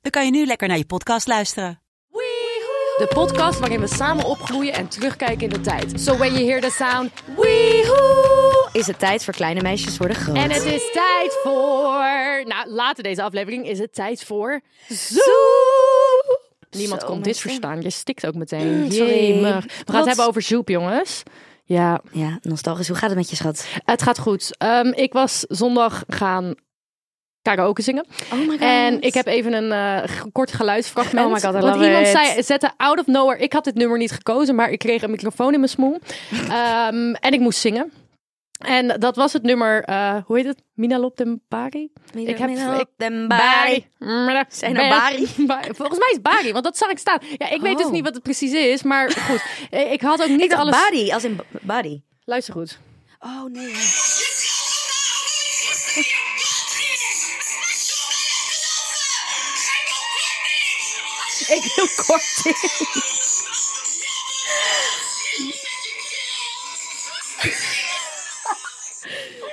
dan kan je nu lekker naar je podcast luisteren. De podcast waarin we samen opgroeien en terugkijken in de tijd. So when you hear the sound, weehoe, is het tijd voor kleine meisjes worden groot. En het is tijd voor... Nou, later deze aflevering is het tijd voor... Zoep! Niemand Zo, kon dit verstaan. Je stikt ook meteen. sorry. Jemig. We gaan Wat? het hebben over zoep, jongens. Ja, Ja, nostalgisch. Hoe gaat het met je schat? het gaat goed. Ehm, ik was zondag gaan karaoke zingen. Oh my god. En ik heb even een g- kort geluidsfragment. Oh my god, Want iemand it. zei, zette out of nowhere. Ik had dit nummer niet gekozen, maar ik kreeg een microfoon in mijn smoel. Ehm, en ik moest zingen. En dat was het nummer, eh, hoe heet het? Minalop den Bari? Ik heb den Bari. Zijn Bari? Bari. Volgens mij is Bari, want dat zag ik staan. Ja, ik weet dus Oh. niet wat het precies is, maar goed. Ik had ook niet Ik alles... body, als in b- body. Luister goed. Oh nee. Ik wil kort.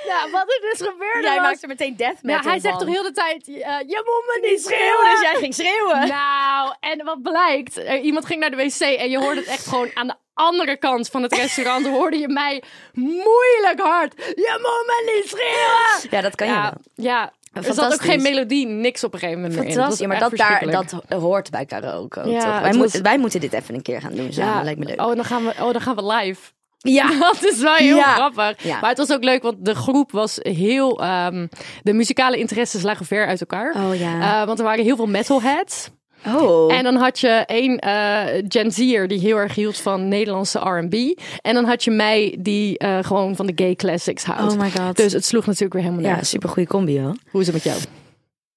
Ja, wat er dus gebeurde Jij was... maakt er meteen death Ja, metal hij zegt toch heel de tijd, je moet me niet schreeuwen, dus jij ging schreeuwen. Nou, en wat blijkt, iemand ging naar de wc en je hoorde het echt gewoon aan de andere kant van het restaurant hoorde je mij moeilijk hard. Je moet me niet schreeuwen. Ja, dat kan je Ja, wel. ja. Er zat ook geen melodie, niks op een gegeven moment meer in. Ja, maar dat, daar, dat hoort bij karaoke ook, Ja, toch? Wij, was- moeten- wij moeten dit even een keer gaan doen samen. Ja. Lijkt me leuk. Oh, dan gaan we, oh, dan gaan we live. ja. Dat is wel heel Ja. grappig. Ja. Maar het was ook leuk, want de groep was heel... ehm, de muzikale interesses lagen ver uit elkaar. Oh ja. Eh, want er waren heel veel metalheads. Oh. En dan had je één eh Gen Z'er die heel erg hield van Nederlandse R&B. En dan had je mij die eh, gewoon van de gay classics houdt. Oh my god. Dus het sloeg natuurlijk weer helemaal ja, nergens. super goede combi hoor. Hoe is het met jou?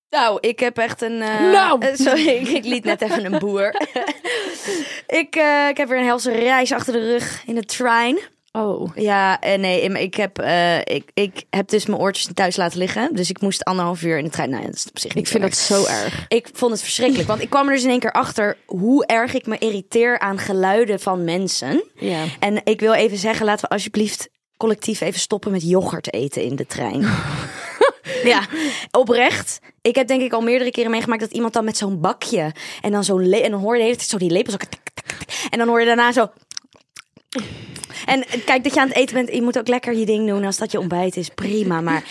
Nou, ik heb echt een. eh, Nou. sorry, ik, ik liet net even een boer. ik, ik heb weer een helse reis achter de rug in de trein. Oh. Ja, eh, nee, ik heb, eh, ik, ik heb dus mijn oortjes thuis laten liggen. Dus ik moest anderhalf uur in de trein. Nou, ja, dat is op zich niet Ik vind dat zo erg. Ik vond het verschrikkelijk, want ik kwam er dus in één keer achter hoe erg ik me irriteer aan geluiden van mensen. Ja. En ik wil even zeggen, laten we alsjeblieft collectief even stoppen met yoghurt eten in de trein. ja, oprecht. Ik heb denk ik al meerdere keren meegemaakt dat iemand dan met zo'n bakje en dan zo'n en dan hoor je de hele tijd zo die lepels en dan hoor je daarna zo. En kijk dat je aan het eten bent, je moet ook lekker je ding doen als dat je ontbijt is, prima. Maar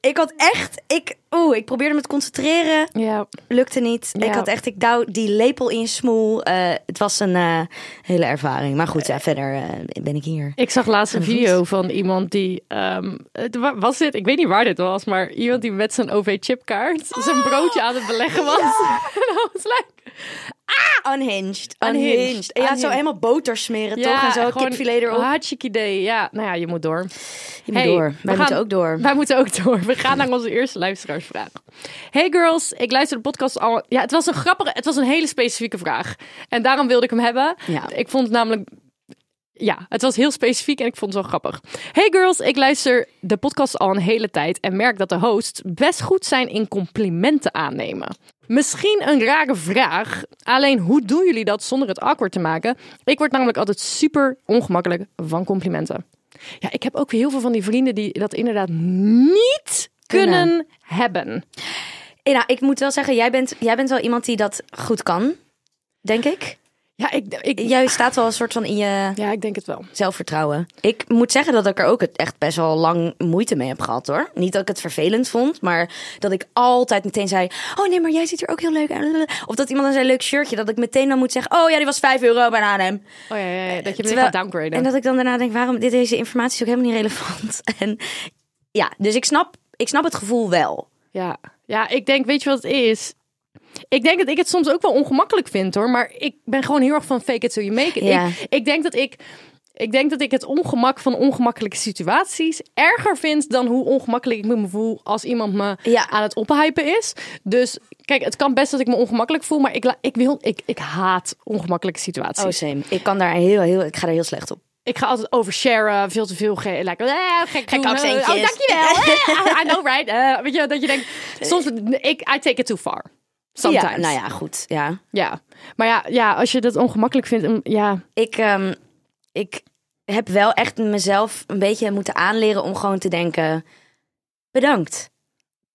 ik had echt, ik, oeh, ik probeerde me te concentreren Ja. lukte niet. Ja. Ik had echt, ik douw die lepel in je smoel. Eh, het was een eh, hele ervaring. Maar goed, ja, verder eh, ben ik hier. Ik zag laatst een video van iemand die... ehm, was dit? Ik weet niet waar dit was, maar iemand die met zijn OV-chipkaart zijn broodje aan het beleggen was. En dat was like, Unhinged. Unhinged. Unhinged. Ja, zo helemaal boter smeren toch? En zo kipfilet erop. Hartstikke idee. Ja, nou ja, je moet door. Je moet door. we Wij gaan- moeten ook door. Wij moeten ook door. We gaan naar onze eerste luisteraarsvraag. Hey girls, ik luister de podcast al. Ja, het was een grappige, het was een hele specifieke vraag. En daarom wilde ik hem hebben. Ja. Ik vond het namelijk. Ja, het was heel specifiek en ik vond het wel grappig. Hey girls, ik luister de podcast al een hele tijd en merk dat de hosts best goed zijn in complimenten aannemen. Misschien een rare vraag, alleen hoe doen jullie dat zonder het awkward te maken? Ik word namelijk altijd super ongemakkelijk van complimenten. Ja, ik heb ook heel veel van die vrienden die dat inderdaad niet kunnen, hebben. Eh, Nou, ik moet wel zeggen, jij bent, jij bent wel iemand die dat goed kan. Denk ik. Ja, ik, ik, Jij staat wel een soort van in je ja, ik denk het wel. zelfvertrouwen. Ik moet zeggen dat ik er ook echt best wel lang moeite mee heb gehad hoor. Niet dat ik het vervelend vond, maar dat ik altijd meteen zei: Oh nee, maar jij ziet er ook heel leuk uit. Of dat iemand dan zei: Leuk shirtje. Dat ik meteen dan moet zeggen: Oh ja, die was 5 euro bij H&M. Oh ja, ja, ja, dat je meteen gaat downgraden. En dat ik dan daarna denk: Waarom? Dit, deze informatie is ook helemaal niet relevant. En ja, dus ik snap, ik snap het gevoel wel. Ja. ja, ik denk, weet je wat het is? Ik denk dat ik het soms ook wel ongemakkelijk vind hoor. Maar ik ben gewoon heel erg van fake it till you make it. Ja. Ik, ik denk dat ik Ik denk dat ik het ongemak van ongemakkelijke situaties erger vind dan hoe ongemakkelijk ik me voel als iemand me Ja. aan het ophypen is. Dus kijk, het kan best dat ik me ongemakkelijk voel, maar ik, ik, wil, ik, ik haat ongemakkelijke situaties. Oh, same. Ik kan daar heel, heel, ik ga daar heel slecht op. Ik ga altijd oversharen, veel te veel ge like, eh, gek accentjes. Oh, dankjewel. Eh, I know, right? Eh, weet je, dat je denkt, soms, ik, I take it too far. Sometimes. Ja, nou ja, goed. Ja. Ja. Maar ja, ja, als je dat ongemakkelijk vindt, mm, ja. Ik, ehm, ik heb wel echt mezelf een beetje moeten aanleren om gewoon te denken: bedankt.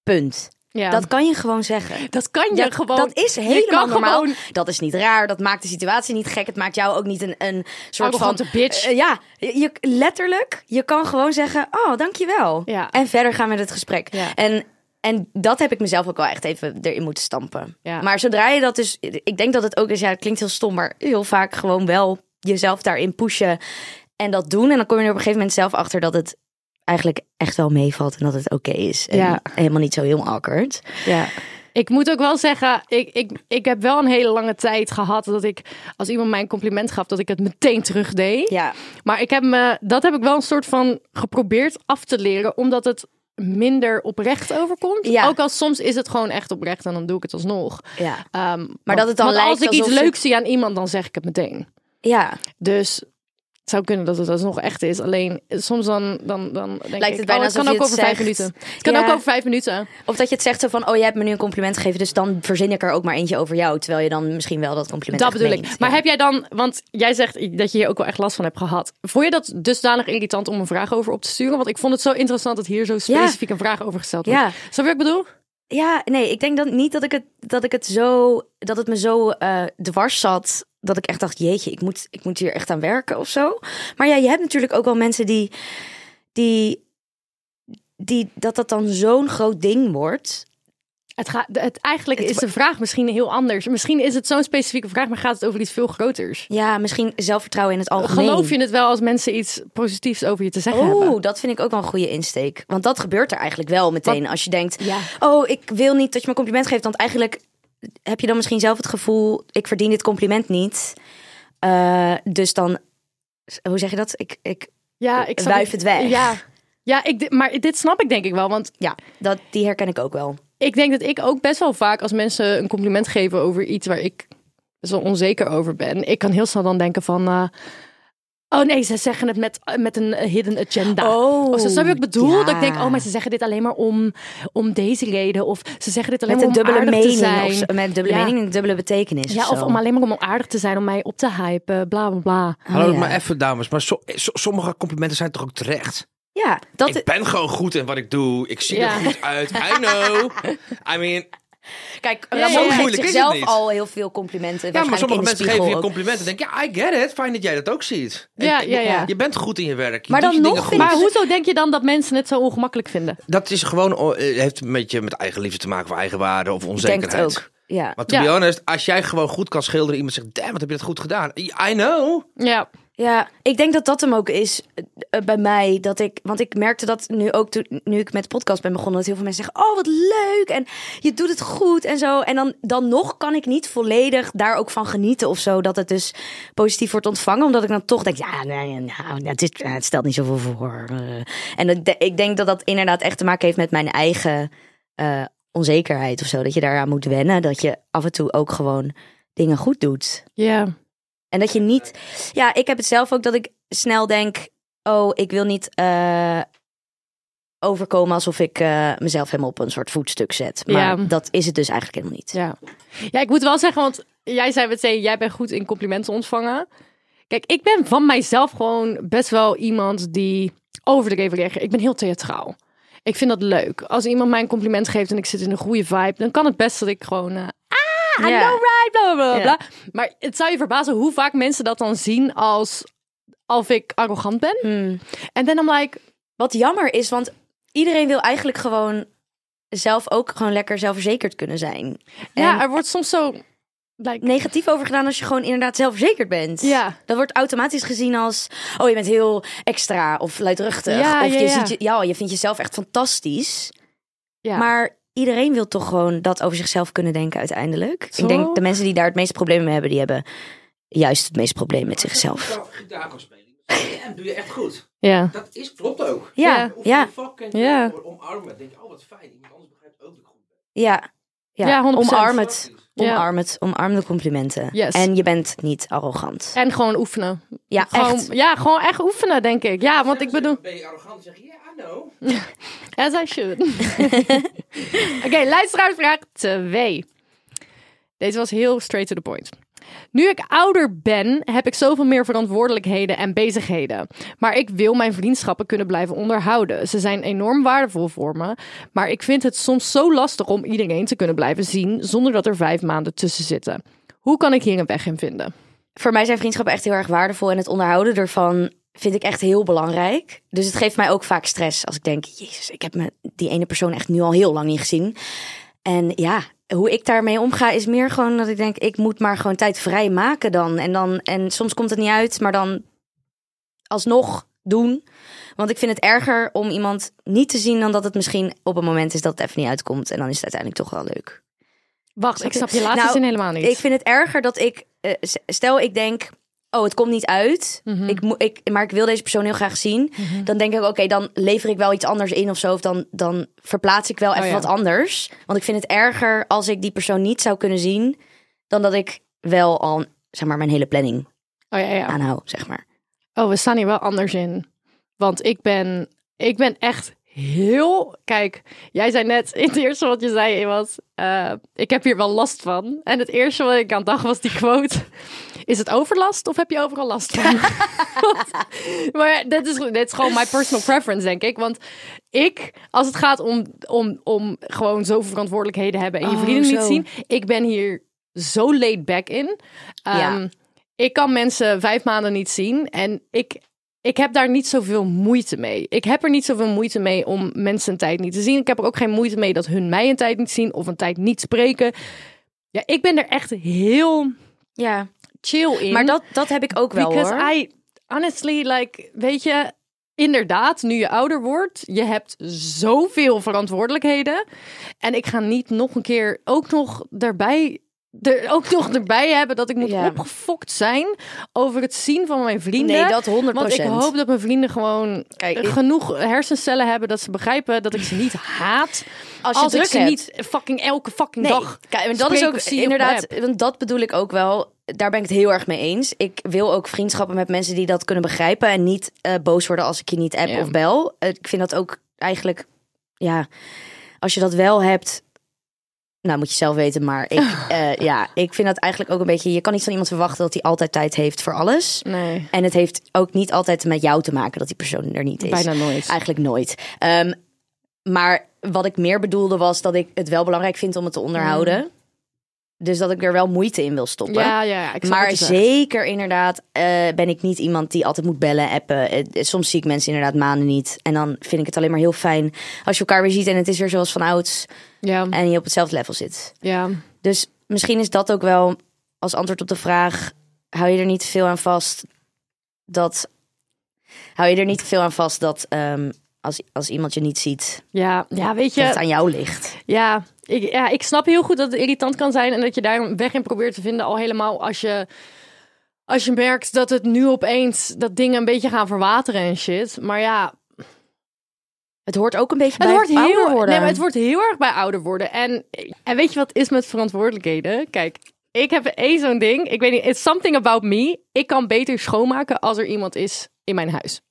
Punt. Ja. Dat kan je gewoon zeggen. dat kan je Ja, gewoon. dat is helemaal normaal. gewoon Dat is niet raar. Dat maakt de situatie niet gek. Het maakt jou ook niet een, een soort van... bitch. Eh, ja, je, letterlijk. Je kan gewoon zeggen, oh, dankjewel. Ja. En verder gaan we het gesprek. Ja. En, en dat heb ik mezelf ook wel echt even erin moeten stampen. Ja. Maar zodra je dat dus... Ik denk dat het ook is, ja, het klinkt heel stom, maar heel vaak gewoon wel jezelf daarin pushen. En dat doen. En dan kom je er op een gegeven moment zelf achter dat het eigenlijk echt wel meevalt. En dat het oké is. En Ja. helemaal niet zo heel awkward. Ja. Ik moet ook wel zeggen, ik, ik, ik heb wel een hele lange tijd gehad dat ik, als iemand mij een compliment gaf, dat ik het meteen terugdeed. Ja. Maar ik heb me, dat heb ik wel een soort van geprobeerd af te leren, omdat het minder oprecht overkomt. Ja. Ook al soms is het gewoon echt oprecht en dan doe ik het alsnog. Ja. Ehm, Maar dat het dan want als lijkt ik iets leuks zie aan iemand, dan zeg ik het meteen. Ja. Dus het zou kunnen dat het alsnog echt is. Alleen soms dan, dan, dan denk Lijkt ik, het bijna oh, het kan ook over vijf minuten. Het kan Ja. ook over vijf minuten. Of dat je het zegt zo van, oh, jij hebt me nu een compliment gegeven, dus dan verzin ik er ook maar eentje over jou. Terwijl je dan misschien wel dat compliment Dat bedoel ik. Maar Ja. heb jij dan, want jij zegt dat je hier ook wel echt last van hebt gehad. Vond je dat dusdanig irritant om een vraag over op te sturen? Want ik vond het zo interessant dat hier zo specifiek een vraag over gesteld wordt. Ja. Snap je wat ik bedoel? Ja, nee, ik denk dan niet dat ik het, dat ik het zo, dat het me zo eh, dwars zat. Dat ik echt dacht, jeetje, ik moet, ik moet hier echt aan werken of zo. Maar ja, je hebt natuurlijk ook wel mensen die, die, die dat dat dan zo'n groot ding wordt. Het gaat, het, eigenlijk Het is de vraag misschien heel anders. Misschien is het zo'n specifieke vraag, maar gaat het over iets veel groters. Ja, misschien zelfvertrouwen in het algemeen. Geloof je het wel als mensen iets positiefs over je te zeggen hebben? Oeh, dat vind ik ook wel een goede insteek. Want dat gebeurt er eigenlijk wel meteen. Als je denkt, Ja. oh, ik wil niet dat je me compliment geeft. Want eigenlijk heb je dan misschien zelf het gevoel, ik verdien dit compliment niet. Eh, dus dan, hoe zeg je dat? Ik, ik, Ja, ik Wuif het weg. Ja, ja ik, maar dit snap ik denk ik wel. Want ja, dat, die herken ik ook wel. ik denk dat ik ook best wel vaak als mensen een compliment geven over iets waar ik best wel onzeker over ben. Ik kan heel snel dan denken van... eh, oh nee, ze zeggen het met, met een hidden agenda. Oh, of zo, snap je wat ik bedoel? ja. Dat ik denk, oh, maar ze zeggen dit alleen maar om, om deze reden. Of ze zeggen dit alleen Met maar een om dubbele aardig mening. te zijn. Of, met een dubbele Ja. mening en een dubbele betekenis. Ja, of zo. om alleen maar om aardig te zijn, om mij op te hypen, bla bla bla. Hallo, Oh, ja. maar even dames. Maar so- so- sommige complimenten zijn toch ook terecht? Ja, dat ik ben gewoon goed in wat ik doe. Ik zie Ja. er goed uit. I know. I mean, Kijk, Ja, Ramon ja, geeft Moeilijk is het zichzelf al heel veel complimenten. ja, maar sommige mensen geven je complimenten. Denk ja, I get it. Fijn dat jij dat ook ziet. Ja, ja, ja. Je bent goed in je werk. Je Maar dan nog. Maar hoezo denk je dan dat mensen het zo ongemakkelijk vinden? Dat is gewoon, eh, heeft een beetje met eigen liefde te maken, of eigen waarde of Ik denk onzekerheid. het ook. Ja. Maar to Ja. be honest, als jij gewoon goed kan schilderen, iemand zegt, damn, wat heb je dat goed gedaan? I know. Ja, Ja, ik denk dat dat hem ook is eh, bij mij. Dat ik, want ik merkte dat nu ook toen, nu ik met de podcast ben begonnen. Dat heel veel mensen zeggen: Oh, wat leuk. En je doet het goed en zo. En dan, dan nog kan ik niet volledig daar ook van genieten of zo. Dat het dus positief wordt ontvangen. Omdat ik dan toch denk: Ja, nee, nou, het, is, het stelt niet zoveel voor. Eh, En ik denk dat dat inderdaad echt te maken heeft met mijn eigen eh, onzekerheid of zo. Dat je daaraan moet wennen. Dat je af en toe ook gewoon dingen goed doet. ja. En dat je niet. Ja, ik heb het zelf ook dat ik snel denk. Oh, ik wil niet eh, overkomen alsof ik eh, mezelf helemaal op een soort voetstuk zet. Maar Ja. dat is het dus eigenlijk helemaal niet. Ja. ja, ik moet wel zeggen, want jij zei meteen, jij bent goed in complimenten ontvangen. Kijk, ik ben van mijzelf gewoon best wel iemand die overdreven reageert. Ik ben heel theatraal. Ik vind dat leuk. Als iemand mij een compliment geeft en ik zit in een goede vibe, dan kan het best dat ik gewoon... eh, ah, I know right, bla, bla, bla, Ja. bla. Maar het zou je verbazen hoe vaak mensen dat dan zien als... Of ik arrogant ben. Hmm. En dan I'm like, Wat jammer is, want iedereen wil eigenlijk gewoon zelf ook gewoon lekker zelfverzekerd kunnen zijn. ja, En er wordt soms zo... Like, negatief over gedaan als je gewoon inderdaad zelfverzekerd bent. Ja. Dat wordt automatisch gezien als, oh je bent heel extra of luidruchtig. Ja, of ja, je, ja. Ziet je, ja, je vindt jezelf echt fantastisch. ja. Maar iedereen wil toch gewoon dat over zichzelf kunnen denken uiteindelijk. Zo? Ik denk de mensen die daar het meeste problemen mee hebben, die hebben juist het meeste probleem met zichzelf. gitaar. En doe je echt goed. Ja. Dat is, klopt ook. Ja, Ja. Je fucking Ja. omarmen. denk je, oh wat fijn. Iemand anders begrijpt ook dat ik goed ben. ja. Ja, Ja, 100%. omarm het. Omarm het. Omarm de complimenten. Yes. En je bent niet arrogant. En gewoon oefenen. Ja, Gewoon, echt. Ja, gewoon echt oefenen, denk ik. Ja, want ik bedoel... Ben je arrogant en zeg je, ja, Know. As I should. Oké, luisteraarsvraag 2. Deze was heel straight to the point. Nu ik ouder ben, heb ik zoveel meer verantwoordelijkheden en bezigheden. Maar ik wil mijn vriendschappen kunnen blijven onderhouden. Ze zijn enorm waardevol voor me. Maar ik vind het soms zo lastig om iedereen te kunnen blijven zien zonder dat er vijf maanden tussen zitten. Hoe kan ik hier een weg in vinden? Voor mij zijn vriendschappen echt heel erg waardevol. En het onderhouden ervan vind ik echt heel belangrijk. Dus het geeft mij ook vaak stress als ik denk... Jezus, ik heb me die ene persoon echt nu al heel lang niet gezien. En ja, hoe ik daarmee omga is meer gewoon dat ik denk... ik moet maar gewoon tijd vrij maken dan. En, dan, en soms komt het niet uit, maar dan alsnog doen. Want ik vind het erger om iemand niet te zien... dan dat het misschien op een moment is dat het even niet uitkomt. En dan is het uiteindelijk toch wel leuk. Wacht, ik snap je laatste Nou, zin helemaal niet. Ik vind het erger dat ik, eh, stel ik denk, oh het komt niet uit, Mhm. ik mo- ik, maar ik wil deze persoon heel graag zien. Dan denk ik, oké, dan lever ik wel iets anders in of zo. Of dan, dan verplaats ik wel even Oh ja. wat anders. Want ik vind het erger als ik die persoon niet zou kunnen zien, dan dat ik wel al, zeg maar, mijn hele planning Oh ja, ja. aanhoud, zeg maar. Oh, we staan hier wel anders in. Want ik ben, ik ben echt heel. Kijk, jij zei net in het eerste wat je zei was: eh, ik heb hier wel last van. En het eerste wat ik aan dacht was die quote: Is het overlast of heb je overal last van? maar dit is, dit is gewoon mijn personal preference, denk ik. Want ik, als het gaat om, om, om gewoon zoveel verantwoordelijkheden hebben en je Oh, vrienden niet zien, ik ben hier zo laid back in. Ja. Ehm, ik kan mensen vijf maanden niet zien en ik, ik heb daar niet zoveel moeite mee. Ik heb er niet zoveel moeite mee om mensen een tijd niet te zien. Ik heb er ook geen moeite mee dat hun mij een tijd niet zien of een tijd niet spreken. Ja, ik ben er echt heel Ja, chill in. maar dat, dat heb ik ook wel Because hoor. I, honestly, like, weet je, inderdaad, nu je ouder wordt, je hebt zoveel verantwoordelijkheden. En ik ga niet nog een keer ook nog daarbij, er, ook nog erbij hebben dat ik moet Ja. opgefokt zijn over het zien van mijn vrienden. Nee, dat 100%. Want ik hoop dat mijn vrienden gewoon Kijk, ik- genoeg hersencellen hebben dat ze begrijpen dat ik ze niet haat. Als Als, je ik ze hebt. niet fucking elke fucking Nee, dag. kijk, en dat is ook inderdaad, want dat bedoel ik ook wel. Daar ben ik het heel erg mee eens. Ik wil ook vriendschappen met mensen die dat kunnen begrijpen en niet eh, boos worden als ik je niet app Ja. of bel. Eh, ik vind dat ook eigenlijk, ja, als je dat wel hebt. Nou, moet je zelf weten, maar ik, eh, ja, ik vind dat eigenlijk ook een beetje. Je kan niet van iemand verwachten dat hij altijd tijd heeft voor alles. Nee, En het heeft ook niet altijd met jou te maken dat die persoon er niet is. bijna nooit. Eigenlijk nooit. Ehm, maar wat ik meer bedoelde was dat ik het wel belangrijk vind om het te onderhouden. Dus dat ik er wel moeite in wil stoppen. Ja, ja, ik maar zeker inderdaad eh, ben ik niet iemand die altijd moet bellen, appen. Eh, soms zie ik mensen inderdaad maanden niet. En dan vind ik het alleen maar heel fijn als je elkaar weer ziet en het is weer zoals van ouds. Ja, En je op hetzelfde level zit. ja. Dus misschien is dat ook wel als antwoord op de vraag: hou je er niet veel aan vast dat. Hou je er niet veel aan vast dat ehm, als, als iemand je niet ziet, Ja, ja, weet dat het je, aan jou ligt? ja ik, ja, ik snap heel goed dat het irritant kan zijn en dat je daar een weg in probeert te vinden. Al helemaal als je, als je merkt dat het nu opeens, dat dingen een beetje gaan verwateren en shit. Maar ja, Het hoort ook een beetje het bij wordt ouder heel, worden. nee, maar het wordt heel erg bij ouder worden. En, en weet je wat is met verantwoordelijkheden? Kijk, ik heb één zo'n ding. Ik weet niet, it's something about me. Ik kan beter schoonmaken als er iemand is in mijn huis.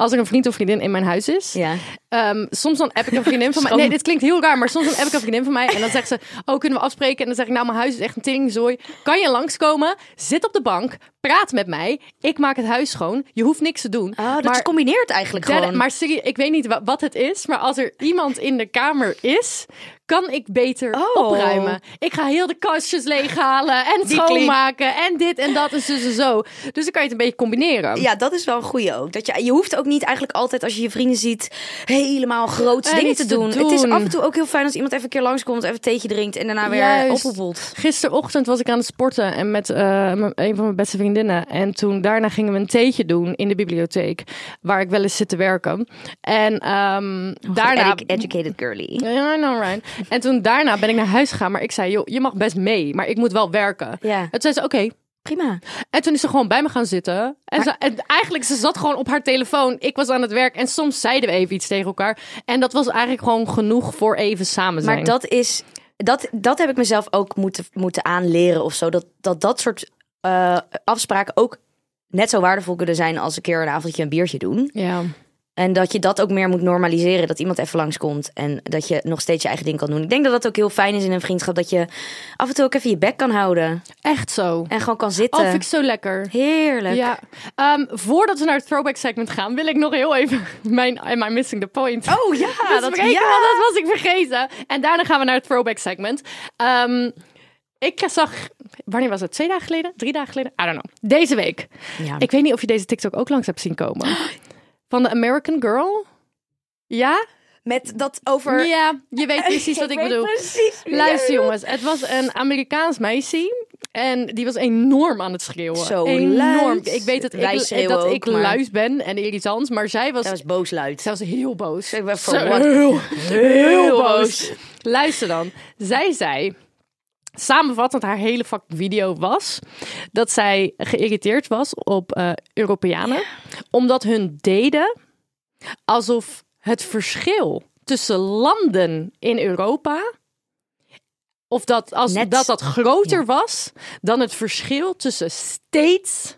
Als er een vriend of vriendin in mijn huis is. Ja. Ehm, soms dan app ik een vriendin van mij. Nee, dit klinkt heel raar, maar soms dan app ik een vriendin van mij. En dan zegt ze, oh, kunnen we afspreken? En dan zeg ik, nou, mijn huis is echt een teringzooi. Kan je langskomen? Zit op de bank. Praat met mij. Ik maak het huis schoon. Je hoeft niks te doen. Oh, dat maar, combineert eigenlijk gewoon. maar serieus, ik weet niet wa- wat het is. Maar als er iemand in de kamer is, kan ik beter Oh. opruimen. Ik ga heel de kastjes leeghalen en Die schoonmaken. En dit en dat en zo en zo. Dus dan kan je het een beetje combineren. Ja, dat is wel een goeie ook. Dat je, je hoeft ook niet eigenlijk altijd als je je vrienden ziet helemaal groot En dingen te te doen. Het is af en toe ook heel fijn als iemand even een keer langskomt, even een theetje drinkt en daarna weer ophoepelt. Gisterochtend was ik aan het sporten en met eh, een van mijn beste vriendinnen. En toen daarna gingen we een theetje doen in de bibliotheek, waar ik wel eens zit te werken. En ehm, daarna. Edu- educated girly. Ja, I know, right. En toen daarna ben ik naar huis gegaan, maar ik zei, joh, je mag best mee, maar ik moet wel werken. Ja. Het zei ze, oké, Prima. En toen is ze gewoon bij me gaan zitten. En, ze, en eigenlijk, ze zat gewoon op haar telefoon. Ik was aan het werk. En soms zeiden we even iets tegen elkaar. En dat was eigenlijk gewoon genoeg voor even samen zijn. Maar dat is, dat, dat heb ik mezelf ook moeten, moeten aanleren of zo. Dat dat, dat soort eh, afspraken ook net zo waardevol kunnen zijn als een keer een avondje een biertje doen. Ja. En dat je dat ook meer moet normaliseren. Dat iemand even langskomt en dat je nog steeds je eigen ding kan doen. Ik denk dat dat ook heel fijn is in een vriendschap. Dat je af en toe ook even je bek kan houden. Echt zo. En gewoon kan zitten. Oh, vind ik zo lekker. Heerlijk. Ja. Ehm, voordat we naar het throwback segment gaan, wil ik nog heel even mijn Am I Missing the Point Oh ja, dat, ja. dat was ik vergeten. En daarna gaan we naar het throwback segment. Ehm, ik zag, wanneer was het? Twee dagen geleden? Drie dagen geleden? I don't know. Deze week. Ja. Ik weet niet of je deze TikTok ook langs hebt zien komen. Van de American Girl. Ja? Met dat over... Ja, je weet precies wat ik, bedoel. precies Luister jongens, het was een Amerikaans meisje. En die was enorm aan het schreeuwen. Zo enorm. luid. Ik weet dat Wij ik, dat ook, ik maar- luid ben en irritant. Maar zij was, Dat was boos luid. zij was heel boos. Ik ben Zo- voor wat? Heel, Heel boos. Luister dan. Zij zei, samenvattend haar hele fucking video was... dat zij geïrriteerd was op eh, Europeanen. Omdat hun deden alsof het verschil tussen landen in Europa... of dat, als, Net- dat dat groter was dan het verschil tussen states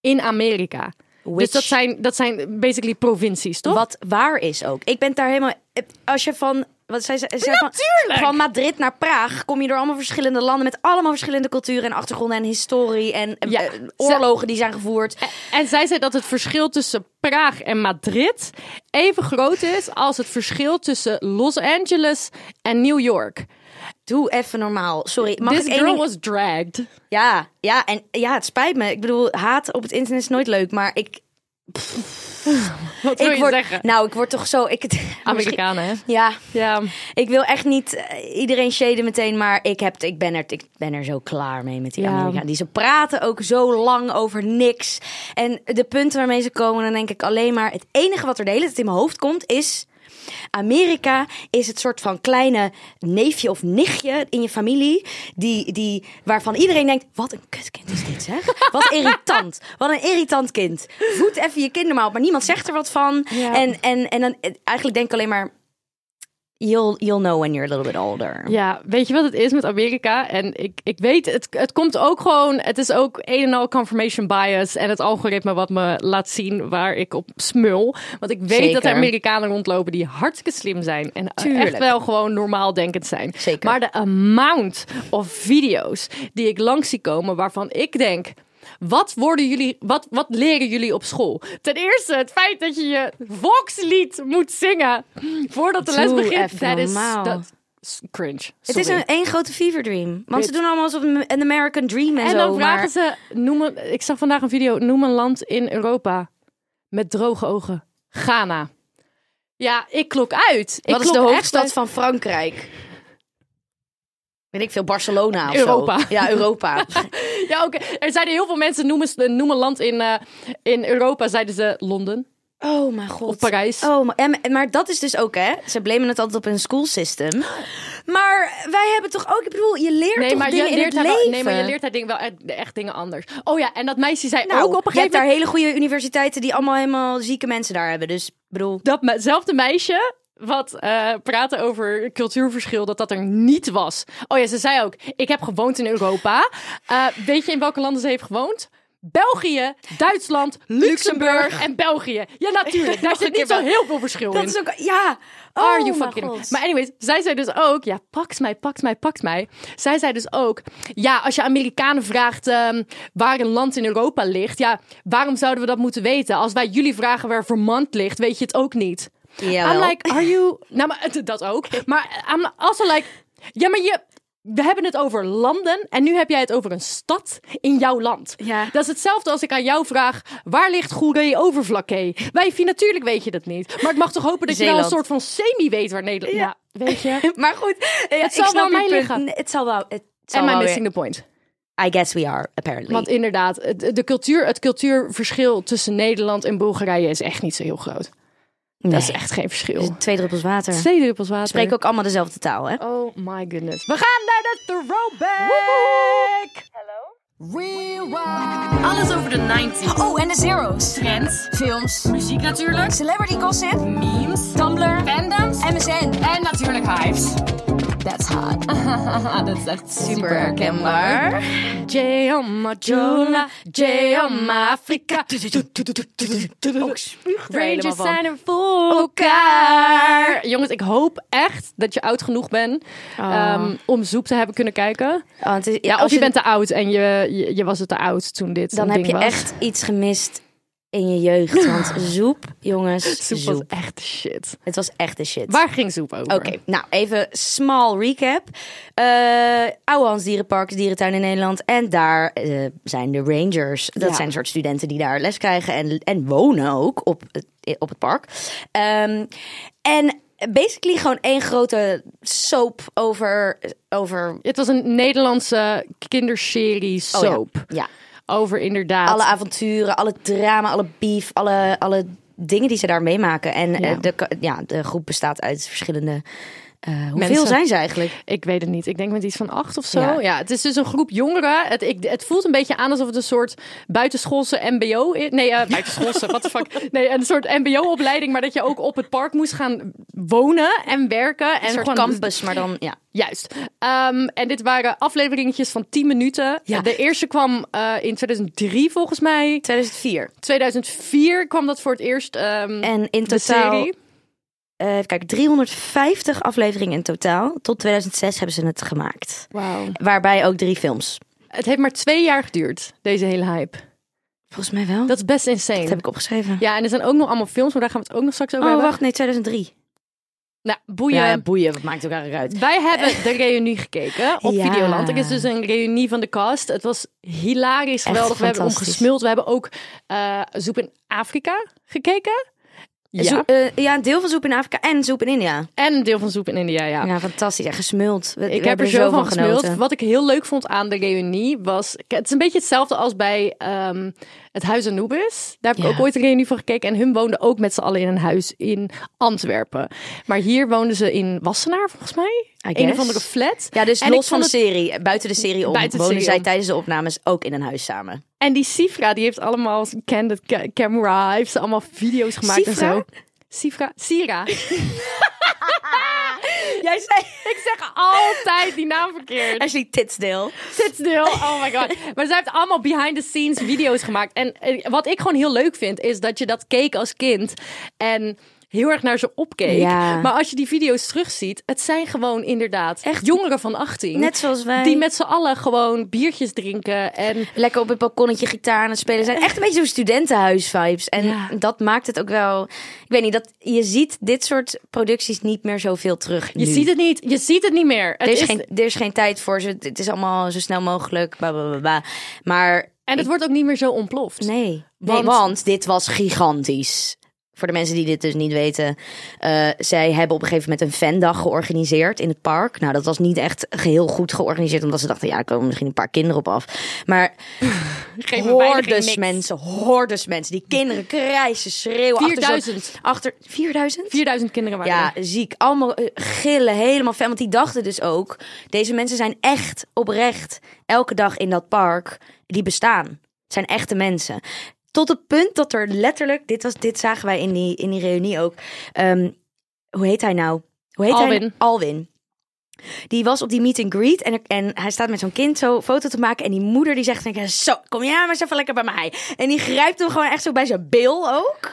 in Amerika. Dus Which- dat zijn, dat zijn basically provincies, toch? Wat waar is ook. Ik ben daar helemaal... Als je van... Ze? ze zei van, Natuurlijk! van Madrid naar Praag kom je door allemaal verschillende landen... met allemaal verschillende culturen en achtergronden en historie... en eh, Ja, oorlogen die zijn gevoerd. En zij zei dat het verschil tussen Praag en Madrid even groot is als het verschil tussen Los Angeles en New York. Doe even normaal. Sorry, mag This girl was dragged. Ja, ja, en ja, het spijt me. Ik bedoel, haat op het internet is nooit leuk, maar ik... Wat wil ik je word, zeggen? Nou, ik word toch zo... Ik, het- Amerikanen, hè? Ja, Ja. ik wil echt niet eh, iedereen shaden meteen, maar ik, heb, ik, ben er, ik ben er zo klaar mee met die Ja. Amerikanen. Die ze praten ook zo lang over niks. En de punten waarmee ze komen, dan denk ik alleen maar... Het enige wat er de hele tijd in mijn hoofd komt is... Amerika is het soort van kleine neefje of nichtje in je familie. Die, die, waarvan iedereen denkt: wat een kutkind is dit, zeg. Wat irritant. Wat een irritant kind. Voed even je kinderen maar op, maar niemand zegt er wat van. Ja. En, en, en dan eh, eigenlijk denk ik alleen maar. You'll, you'll know when you're a little bit older. Ja, weet je wat het is met Amerika? En ik, ik weet, het, het komt ook gewoon, het is ook een en al confirmation bias en het algoritme wat me laat zien waar ik op smul. Want ik weet Zeker. dat er Amerikanen rondlopen die hartstikke slim zijn en Tuurlijk. echt wel gewoon normaal denkend zijn. Zeker. Maar de amount of video's die ik langs zie komen waarvan ik denk... Wat, worden jullie, wat, wat leren jullie op school? Ten eerste het feit dat je je volkslied moet zingen voordat de les begint. Dat is, dat cringe. Het is een één grote fever dream. Want ze doen allemaal alsof een American dream en, En zo. dan vragen maar... ze, noem een, ik zag vandaag een video, noem een land in Europa met droge ogen. Ghana. Ja, ik klok uit. Ik Wat is de hoofdstad uit. van Frankrijk? Weet ik veel, Barcelona of Europa. zo. Ja, Europa. Ja, oké. Er zeiden heel veel mensen, noem, eens, noem een land in, eh, in Europa, zeiden ze Londen Oh mijn god. of Parijs. Oh, maar, en, maar dat is dus ook, hè? Ze blamen het altijd op een school system. Maar wij hebben toch ook, ik bedoel, je leert Nee toch maar, dingen je in leert het daar leven. wel, nee, maar je leert daar ding wel echt, echt dingen anders. Oh ja, en dat meisje zei nou, ook op een je hebt gegeven daar moment... hele goede universiteiten die allemaal helemaal zieke mensen daar hebben. Dus, bedoel... Datzelfde meisje wat eh praatte over cultuurverschil, dat dat er niet was. Oh ja, ze zei ook, ik heb gewoond in Europa. Eh, weet je in welke landen ze heeft gewoond? België, Duitsland, Luxemburg, Luxemburg. en België. Ja, natuurlijk. Daar zit niet zo heel veel verschil Dat in. is ook, ja. Oh, Are you fucking... god. Maar anyways, zij zei dus ook... Ja, pakt mij, pakt mij, pakt mij. Zij zei dus ook... Ja, als je Amerikanen vraagt ehm, waar een land in Europa ligt... Ja, waarom zouden we dat moeten weten? Als wij jullie vragen waar Vermont ligt, weet je het ook niet. Jawel. I'm like, are you... Nou, maar dat ook. Maar I'm also like... Ja, maar je... We hebben het over landen en nu heb jij het over een stad in jouw land. Ja. Dat is hetzelfde als ik aan jou vraag: waar ligt Goeree Overflakkee? Wijfie, natuurlijk weet je dat niet. Maar ik mag toch hopen dat je wel een soort van semi weet waar Nederland. Ja, weet je. Maar goed, ja, Het zal wel mij punt. liggen. Nee, Het zal wel... Het zal wel weer- missing the point. I guess we are, apparently. Want inderdaad, de cultuur, het cultuurverschil tussen Nederland en Bulgarije is echt niet zo heel groot. Nee. Dat is echt geen verschil. Twee druppels water. Twee druppels water. spreken ook allemaal dezelfde taal, hè? Oh my goodness. We gaan naar de throwback. Alles over de 90s. Oh, en de zeros. Trends, Films. muziek natuurlijk, Celebrity gossip. memes, Tumblr. fandoms MSN. en natuurlijk hypes. That's hot. dat is echt Super herkenbaar. J on my Jola, J on my Afrika. Rangers zijn er voor elkaar. Jongens, ik hoop echt dat je oud genoeg bent ehm, om Zoep te hebben kunnen kijken. Oh, is- Ja, als je bent te oud en je, je, je was het te oud toen dit dan heb je was. echt iets gemist in je jeugd. Want zoep, jongens, Zoep zoep. was echt de shit. Het was echt de shit. Waar ging Zoep over? Oké, nou even small recap. Eh Oude Hans Dierenpark, dierentuin in Nederland. En daar eh, zijn de rangers. Dat Ja. zijn een soort studenten die daar les krijgen en, en wonen ook op het, op het park. Ehm, en basically gewoon één grote soap over... over Het was een Nederlandse kinderserie oh ja, soap. ja, Over inderdaad. alle avonturen, alle drama, alle beef, alle, alle dingen die ze daar meemaken. En eh, Ja. de, ja, de groep bestaat uit verschillende... eh, hoeveel Mensen. zijn ze eigenlijk? Ik weet het niet. Ik denk met iets van acht of zo. Ja. Ja, het is dus een groep jongeren. Het, ik, het voelt een beetje aan alsof het een soort buitenschoolse mbo is. Nee, eh buitenschoolse, what the fuck. Nee, een soort mbo-opleiding, maar dat je ook op het park moest gaan wonen en werken. En Een soort gewoon- campus, maar dan... Ja. Juist. Ehm, en dit waren afleveringetjes van 10 minuten. Ja. De eerste kwam eh, in 2003 volgens mij. 2004. 2004 kwam dat voor het eerst. ehm, En in de totaal, eh, kijken, 350 afleveringen in totaal. Tot 2006 hebben ze het gemaakt. Wauw. Waarbij ook drie films. Het heeft maar twee jaar geduurd, deze hele hype. Volgens mij wel. Dat is best insane. Dat heb ik opgeschreven. Ja, en er zijn ook nog allemaal films, maar daar gaan we het ook nog straks over oh, hebben. wacht, nee, 2003. Nou, boeien. Ja, boeien, wat maakt ook eigenlijk uit? Wij hebben de reunie gekeken op Ja. Videoland. Er is dus een reunie van de cast. Het was hilarisch, Echt geweldig. We hebben omgesmuld. We hebben ook eh Zoep in Afrika gekeken. Ja. Zo- eh, ja, een deel van Zoep in Afrika en Zoep in India. En een deel van Zoep in India, ja. Ja, fantastisch. En gesmuld. We, Ik we heb er zo van genoten. gesmuld. Wat ik heel leuk vond aan de reunie was... Het is een beetje hetzelfde als bij ehm, het Huis Anubis. Daar heb ik Ja. ook ooit een reunie van gekeken. En hun woonden ook met z'n allen in een huis in Antwerpen. Maar hier woonden ze in Wassenaar, volgens mij. Een of andere flat. Ja, dus En los van de het- serie, buiten de serie om, Buiten de wonen serie zij om. tijdens de opnames ook in een huis samen. En die Sifra, die heeft allemaal candid ca- camera. Heeft ze allemaal video's gemaakt Sifra? en zo. Sifra? Sira. Jij zei ik zeg altijd die naam verkeerd. Ashley Titsdale. Zit stil. Oh my god. Maar zij heeft allemaal behind the scenes video's gemaakt. En eh, wat ik gewoon heel leuk vind, is dat je dat keek als kind. En heel erg naar ze opkeek. Ja. Maar als je die video's terugziet, het zijn gewoon inderdaad Echt? jongeren van 18. Net zoals wij. Die met z'n allen gewoon biertjes drinken. En lekker op het balkonnetje gitaar aan het spelen zijn. Echt een beetje zo'n studentenhuis-vibes. En Ja. dat maakt het ook wel... Ik weet niet, dat, je ziet dit soort producties niet meer zoveel terug je nu. ziet het niet. Je ziet het niet meer. Het Er is, is- geen, er is geen tijd voor ze. Het is allemaal zo snel mogelijk. Maar En het wordt ook niet meer zo ontploft. nee. want dit was gigantisch. Voor de mensen die dit dus niet weten. eh, zij hebben op een gegeven moment een fandag georganiseerd in het park. Nou, dat was niet echt heel goed georganiseerd. Omdat ze dachten, ja, er komen misschien een paar kinderen op af. Maar Geen beveiliging, hordes mensen, hordes mensen. Die kinderen krijsen, schreeuwen. achter zo'n- 4000. Achter 4000? 4000 kinderen waren Ja, er. ziek. Allemaal eh, gillen, helemaal fan. Want die dachten dus ook, deze mensen zijn echt oprecht elke dag in dat park. Die bestaan. Het zijn echte mensen. Tot het punt dat er letterlijk, dit, was, dit zagen wij in die, in die reunie ook. Ehm, hoe heet hij nou? Hoe heet Hij? Alwin. Alwin. Die was op die meet and greet en, er- en hij staat met zo'n kind zo foto te maken. En die moeder die zegt, denk ik, zo, kom jij maar eens even lekker bij mij. En die grijpt hem gewoon echt zo bij zijn bil ook.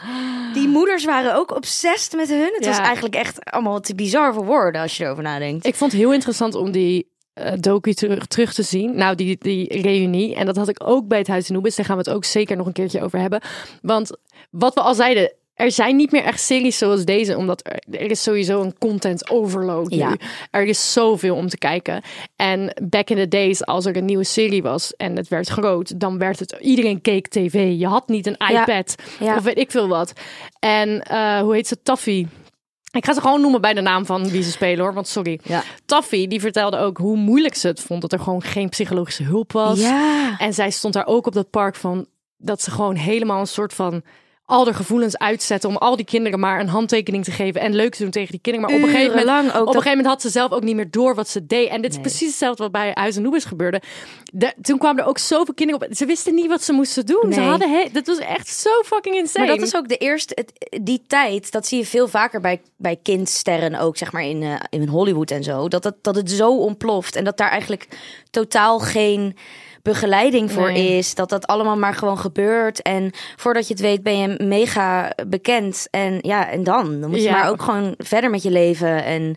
Die moeders waren ook obsessed met hun. Het Ja. was eigenlijk echt allemaal te bizar voor woorden als je erover nadenkt. Ik vond het heel interessant om die eh docu terug, terug te zien. Nou, die, die reunie. En dat had ik ook bij het Huis Anubis. Daar gaan we het ook zeker nog een keertje over hebben. Want wat we al zeiden... Er zijn niet meer echt series zoals deze, omdat er, er is sowieso een content overload nu. Ja. Er is zoveel om te kijken. En back in the days, als er een nieuwe serie was en het werd groot, dan werd het iedereen keek tv. Je had niet een iPad Ja. of weet ik veel wat. En eh, hoe heet ze? Taffy. Ik ga ze gewoon noemen bij de naam van wie ze spelen hoor, want sorry. Ja. Taffy, die vertelde ook hoe moeilijk ze het vond dat er gewoon geen psychologische hulp was. Ja. En zij stond daar ook op dat park van dat ze gewoon helemaal een soort van al haar gevoelens uitzetten om al die kinderen maar een handtekening te geven en leuk te doen tegen die kinderen. Maar op een gegeven moment, op een dat- gegeven moment had ze zelf ook niet meer door wat ze deed. En dit is precies hetzelfde wat bij Huis en Noebes gebeurde. De- toen kwamen er ook zoveel kinderen op. Ze wisten niet wat ze moesten doen. Ze Nee. hadden he- dat was echt zo fucking insane. Maar dat is ook de eerste, het, die tijd, dat zie je veel vaker bij, bij kindsterren ook, zeg maar in, eh, in Hollywood en zo. Dat, het, dat het zo ontploft en dat daar eigenlijk totaal geen begeleiding voor Nee. is. Dat dat allemaal maar gewoon gebeurt. En voordat je het weet ben je mega bekend. En ja, en dan? Dan moet je Ja. maar ook gewoon verder met je leven. En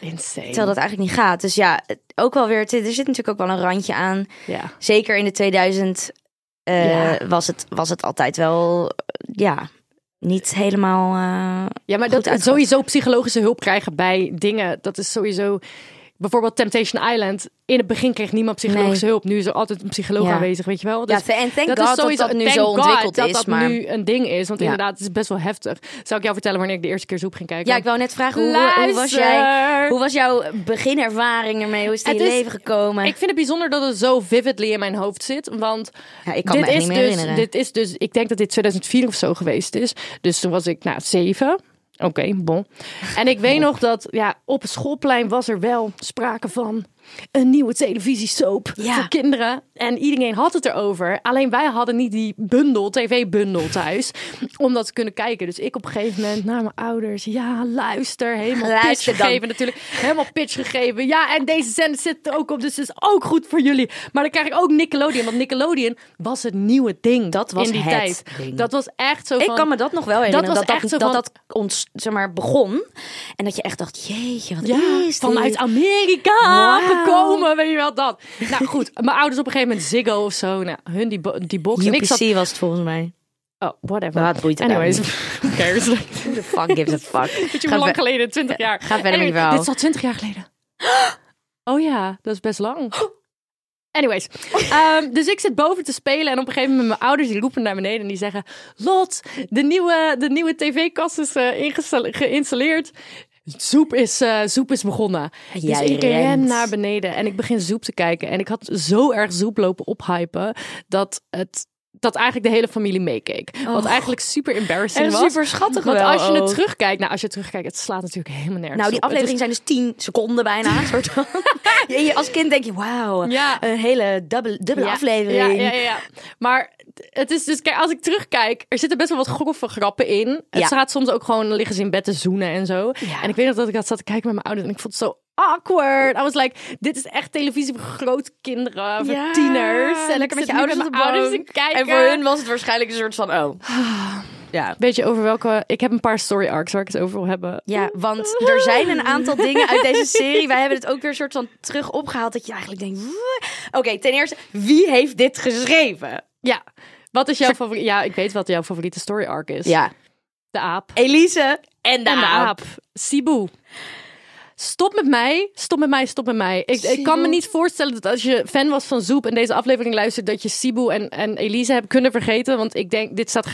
insane. terwijl dat eigenlijk niet gaat. Dus ja, ook wel weer, het- er zit natuurlijk ook wel een randje aan. Ja. Zeker in de 2000 eh, Ja. was, het, was het altijd wel, ja, niet helemaal. eh, Ja, maar dat sowieso psychologische hulp krijgen bij dingen, dat is sowieso. Bijvoorbeeld Temptation Island. In het begin kreeg niemand psychologische Nee. hulp. Nu is er altijd een psycholoog Ja. aanwezig, weet je wel. Ja, Dus en thank dat God is sowieso dat dat nu zo ontwikkeld dat is. dat maar nu een ding is. Want Ja. inderdaad, het is best wel heftig. Zou ik jou vertellen wanneer ik de eerste keer zoep ging kijken? ja, ik wou net vragen, hoe, hoe, was jij, hoe was jouw beginervaring ermee? Hoe is het in je Het is- leven gekomen? Ik vind het bijzonder dat het zo vividly in mijn hoofd zit. Want ja, ik kan dit me echt is niet meer dus, herinneren. Dit is dus, ik denk dat dit 2004 of zo geweest is. Dus toen was ik, nou, zeven. Oké, bon. En ik weet nog dat, ja, op het schoolplein was er wel sprake van een nieuwe televisiesoap Ja. voor kinderen. En iedereen had het erover. Alleen wij hadden niet die bundel, tv-bundel thuis, om dat te kunnen kijken. Dus ik op een gegeven moment naar mijn ouders. Ja, luister. Helemaal Luister pitch dan. gegeven natuurlijk. Helemaal pitch gegeven. Ja, en deze zender zit er ook op, dus het is ook goed voor jullie. Maar dan krijg ik ook Nickelodeon. Want Nickelodeon was het nieuwe ding Dat was in die het tijd. ding. Dat was echt zo ik van... kan me dat nog wel herinneren. was Dat dat, echt zo dat, van- dat, ons, zeg maar, begon. En dat je echt dacht, jeetje, wat Ja, is dit? vanuit Amerika gekomen, weet je wel dat. Nou goed, mijn ouders op een gegeven moment Ziggo of zo, nou, hun die, bo- die box. UPC zat... was het volgens mij. Oh, whatever. Wat boeit het Anyways, nou? who cares? Who the fuck gives a fuck? Weet je hoe lang geleden? 20 jaar. Ga verder Anyway, verhaal. Dit is al 20 jaar geleden. Oh ja, dat is best lang. Anyways, ehm, dus ik zit boven te spelen en op een gegeven moment mijn ouders die roepen naar beneden en die zeggen: Lot, de nieuwe, de nieuwe tv-kast is ingesta- geïnstalleerd. Zoep is, eh, zoep is begonnen. Dus Jij ik ren rent. naar beneden en ik begin zoep te kijken. En ik had zo erg zoep lopen ophypen dat het dat eigenlijk de hele familie meekeek. Wat eigenlijk super embarrassing En was. super schattig Want wel als je het terugkijkt, nou als je het terugkijkt, het slaat natuurlijk helemaal nergens Nou, die afleveringen zijn dus 10 seconden bijna. soort van. Als kind denk je, wauw, Ja. een hele dubbele, dubbele Ja, aflevering. Ja, ja, ja. Maar het is dus, kijk, als ik terugkijk, er zitten best wel wat grove grappen in. Het Ja. gaat soms ook gewoon, liggen ze in bed te zoenen en zo. Ja. En ik weet nog dat ik dat zat te kijken met mijn ouders en ik vond het zo awkward. I was like, dit is echt televisie voor grote kinderen, voor Ja, tieners. En lekker met je ouders met mijn ouders te kijken. En voor hun was het waarschijnlijk een soort van, oh. Ja. Weet je over welke... Ik heb een paar story arcs waar ik het over wil hebben. Ja, want er zijn een aantal dingen uit deze serie. Wij hebben het ook weer een soort van terug opgehaald. Dat je eigenlijk denkt, oké, ten eerste, wie heeft dit geschreven? Ja. Wat is jouw favoriete... Ja, ik weet wat jouw favoriete story arc is. Ja, De aap. Elise en de, en de aap. aap. Sibu. Stop met mij, stop met mij, stop met mij. Ik, ik kan me niet voorstellen dat als je fan was van Zoep en deze aflevering luistert, dat je Sibu en, en Elise hebt kunnen vergeten. Want ik denk, dit staat...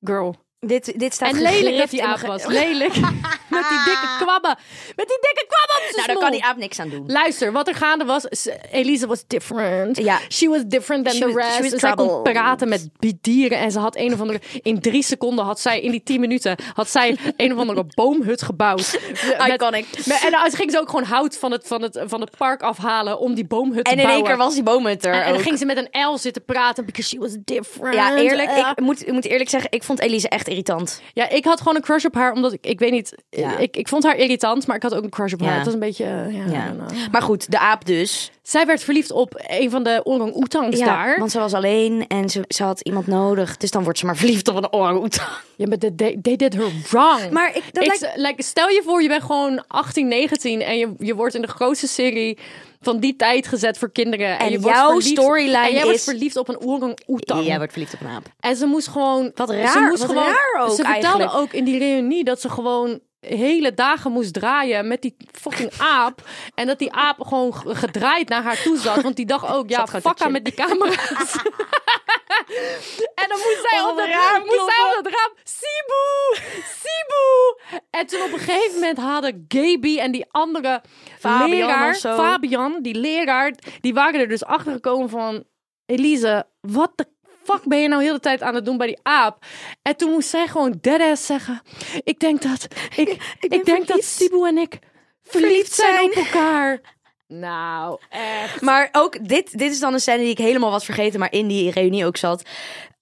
Girl. Dit, dit staat En lelijk dat die aap was. Lelijk. Met die dikke kwabben. Met die dikke kwabben Nou, daar kan die aap niks aan doen. Luister, wat er gaande was, is, Elise was different. Ja. She was different than She the rest. she was En zij kon praten met dieren en ze had een of andere... In drie seconden had zij, in die tien minuten, had zij een of andere boomhut gebouwd. Met- Iconic. met- en dan ging ze ook gewoon hout van het, van het, van het park afhalen om die boomhut te En in bouwen. één keer was die boomhut er en, en dan ging ze met een L zitten praten, because she was different. Ja, eerlijk, ik moet, ik moet eerlijk zeggen, ik vond Elise echt irritant. Ja, ik had gewoon een crush op haar, omdat ik, ik weet niet, Ja. ik, ik vond haar irritant, maar ik had ook een crush op Ja. haar. Het was een beetje, eh, ja. Maar goed, de aap dus. Zij werd verliefd op een van de orang-oetangs daar. want ze was alleen en ze, ze had iemand nodig. Dus dan wordt ze maar verliefd op een orang-oetang. Ja, maar they, they, did her wrong. Maar ik, dat Ik- lijkt... like, stel je voor, je bent gewoon 18, 19 en je, je wordt in de grootste serie van die tijd gezet voor kinderen. En, En je wordt jouw verliefd- storyline En jij wordt is- verliefd op een orang-oetang. Jij wordt verliefd op een aap. En ze moest gewoon... Wat ze raar, moest wat gewoon, raar ook Ze vertelde eigenlijk. ook in die reunie dat ze gewoon hele dagen moest draaien met die fucking aap. En dat die aap gewoon gedraaid naar haar toe zat. Want die dacht ook, ja, fuck haar met die camera's. en dan moest zij, Op op, het raam moest zij op raam, Sibu, Sibu. En toen op een gegeven moment hadden Gaby en die andere Fabian leraar. Fabian, die leraar, die waren er dus achter gekomen van, Elise, wat de fuck ben je nou heel de tijd aan het doen bij die aap? En toen moest zij gewoon deadass zeggen, ik denk dat, ik, ik, denk dat. Sibu en ik verliefd Verliefd zijn zijn. op elkaar. Nou, echt. Maar ook dit, dit is dan een scène die ik helemaal was vergeten, maar in die reunie ook zat.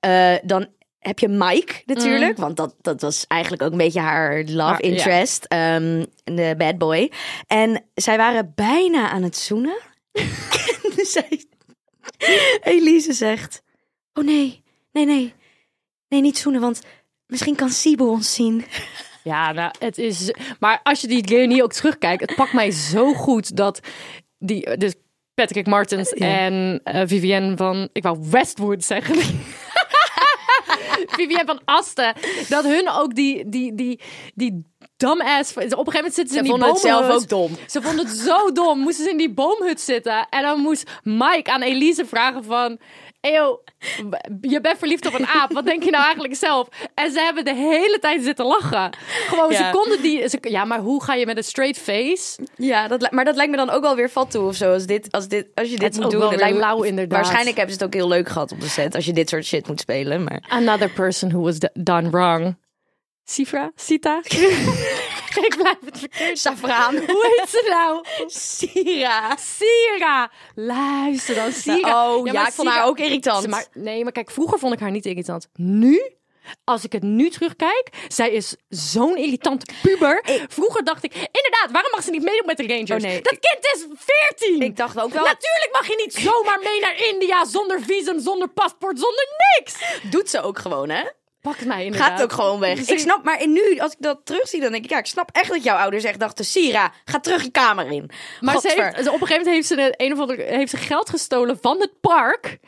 Eh, dan heb je Mike natuurlijk, want dat, dat was eigenlijk ook een beetje haar love Haar- ja. interest, ehm, de bad boy. En zij waren bijna aan het zoenen. en zij, Elise zegt, oh nee, nee, nee, nee, niet zoenen, want misschien kan Sibo ons zien. Ja, nou, het is. Maar als je die reunie ook terugkijkt, het pakt mij zo goed dat die. Dus Patrick Martens en eh, Vivienne van. Ik wou Westwood zeggen. Vivienne van Asten. Dat hun ook die. die, die, die dumbass. Op een gegeven moment zitten ze, in die vonden het zelf boomhut. ook dom. Ze vonden het zo dom. Moesten ze in die boomhut zitten. En dan moest Mike aan Elise vragen van... Eeuw, je bent verliefd op een aap. Wat denk je nou eigenlijk zelf? En ze hebben de hele tijd zitten lachen. Gewoon, ze Ja. konden die... Ze, ja, maar hoe ga je met een straight face? Ja, dat, maar dat lijkt me dan ook wel weer fat toe of zo. Als, dit, als, dit, als je dit moet doen. lijkt lauw, inderdaad. Waarschijnlijk hebben ze het ook heel leuk gehad op de set. Als je dit soort shit moet spelen. Maar... Another person who was done wrong. Sifra? Sita? Ik blijf het verkeerd. Safraan. Hoe heet ze nou? Sira. Sira. Luister dan, Sira. Oh ja, ik vond Sira- haar ook irritant. Maar, nee, maar kijk, vroeger vond ik haar niet irritant. Nu, als ik het nu terugkijk, zij is zo'n irritante puber. Vroeger dacht ik, inderdaad, waarom mag ze niet meedoen met de Rangers? Oh, nee. Dat kind is 14! Ik dacht ook wel, Natuurlijk mag je niet zomaar mee naar India zonder visum, zonder paspoort, zonder niks. doet ze ook gewoon, hè? Pak het mij inderdaad. Gaat ook gewoon weg. Ik snap, maar in nu, als ik dat terugzie, dan denk ik, ja, ik snap echt dat jouw ouders echt dachten, Sira, ga terug je kamer in. Maar ze heeft, op een gegeven moment heeft ze, een, of andere, heeft ze geld gestolen van het park